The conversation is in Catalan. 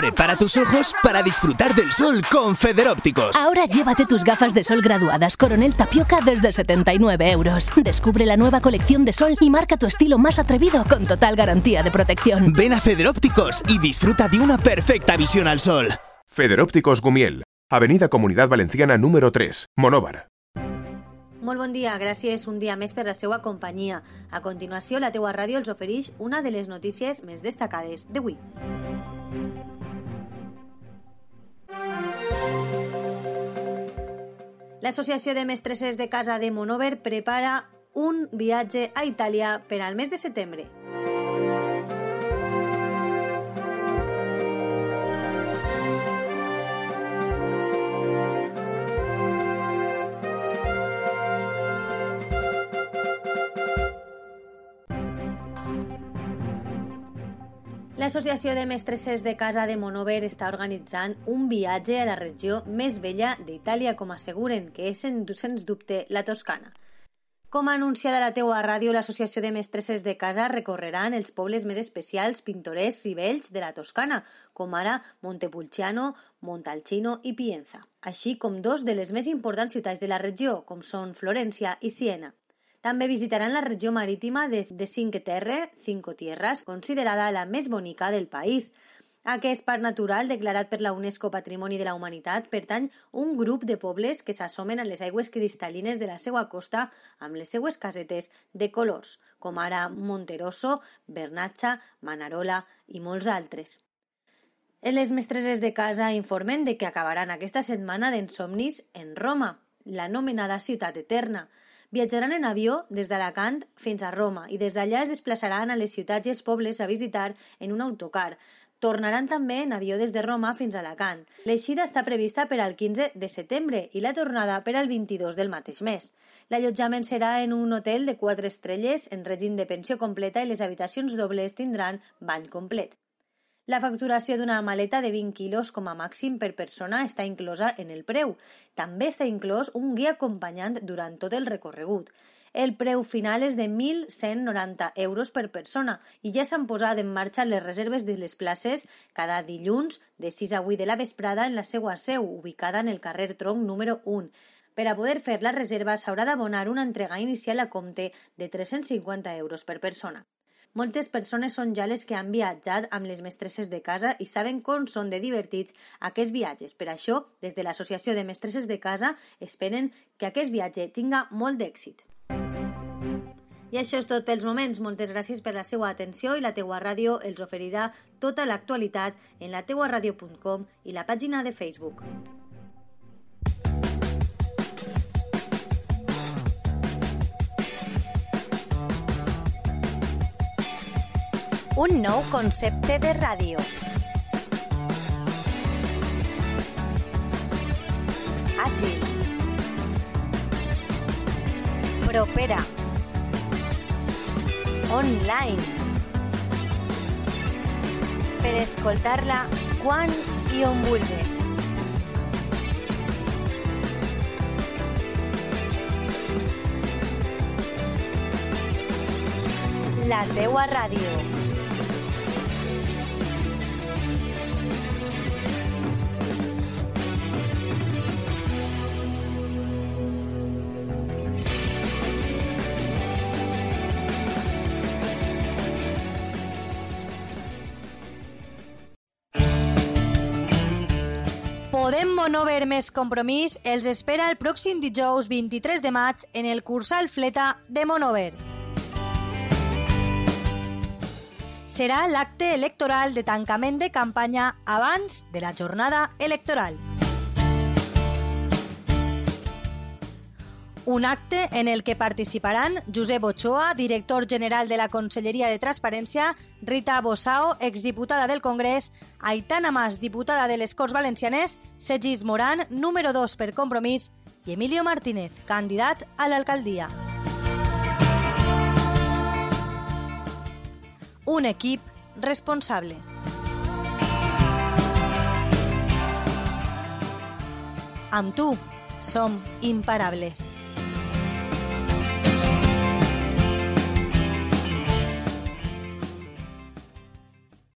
Prepara tus ojos para disfrutar del sol con Federópticos. Ahora llévate tus gafas de sol graduadas Coronel Tapioca desde 79 euros. Descubre la nueva colección de sol y marca tu estilo más atrevido con total garantía de protección. Ven a Federópticos y disfruta de una perfecta visión al sol. Federópticos Gumiel, Avenida Comunidad Valenciana número 3, Monóvar. Molt bon dia, gràcies un dia més per la seva companyia. A continuació, la teua ràdio els ofereix una de les notícies més destacades d'avui. L'Associació de Mestresses de Casa de Monover prepara un viatge a Itàlia per al mes de setembre. L'Associació de Mestresses de Casa de Monover està organitzant un viatge a la regió més vella d'Itàlia, com asseguren, que és, sens dubte, la Toscana. Com ha anunciat a la teua ràdio, l'Associació de Mestresses de Casa recorreran els pobles més especials, pintorescs i vells de la Toscana, com ara Montepulciano, Montalcino i Pienza, així com dos de les més importants ciutats de la regió, com són Florència i Siena. També visitaran la regió marítima de, de Cinque Terre, Cinco Tierras, considerada la més bonica del país. Aquest parc natural, declarat per la UNESCO Patrimoni de la Humanitat, pertany un grup de pobles que s'assomen a les aigües cristal·lines de la seva costa amb les seues casetes de colors, com ara Monterosso, Bernatxa, Manarola i molts altres. Les mestresses de casa informen de que acabaran aquesta setmana d'ensomnis en Roma, l'anomenada ciutat eterna, Viatjaran en avió des d'Alacant fins a Roma i des d'allà es desplaçaran a les ciutats i els pobles a visitar en un autocar. Tornaran també en avió des de Roma fins a Alacant. L'eixida està prevista per al 15 de setembre i la tornada per al 22 del mateix mes. L'allotjament serà en un hotel de 4 estrelles en règim de pensió completa i les habitacions dobles tindran bany complet. La facturació d'una maleta de 20 quilos com a màxim per persona està inclosa en el preu. També està inclòs un guia acompanyant durant tot el recorregut. El preu final és de 1.190 euros per persona i ja s'han posat en marxa les reserves de les places cada dilluns de 6 a 8 de la vesprada en la seva seu, ubicada en el carrer Tronc número 1. Per a poder fer la reserva s'haurà d'abonar una entrega inicial a compte de 350 euros per persona. Moltes persones són ja les que han viatjat amb les mestresses de casa i saben com són de divertits aquests viatges. Per això, des de l'Associació de Mestresses de Casa, esperen que aquest viatge tinga molt d'èxit. I això és tot pels moments. Moltes gràcies per la seva atenció i la teua ràdio els oferirà tota l'actualitat en la teuaradio.com i la pàgina de Facebook. Un nou concepte de ràdio. Àgil. Propera. Online. Per escoltar-la quan i on. La teua ràdio. Podem Monover més compromís els espera el pròxim dijous 23 de maig en el Cursal Fleta de Monover. Serà l'acte electoral de tancament de campanya abans de la jornada electoral. Un acte en el que participaran Josep Ochoa, director general de la Conselleria de Transparència, Rita Bossao, exdiputada del Congrés, Aitana Mas, diputada de les Corts Valencianes, Segis Moran, número 2 per Compromís, i Emilio Martínez, candidat a l'alcaldia. Un equip responsable. Amb tu som imparables.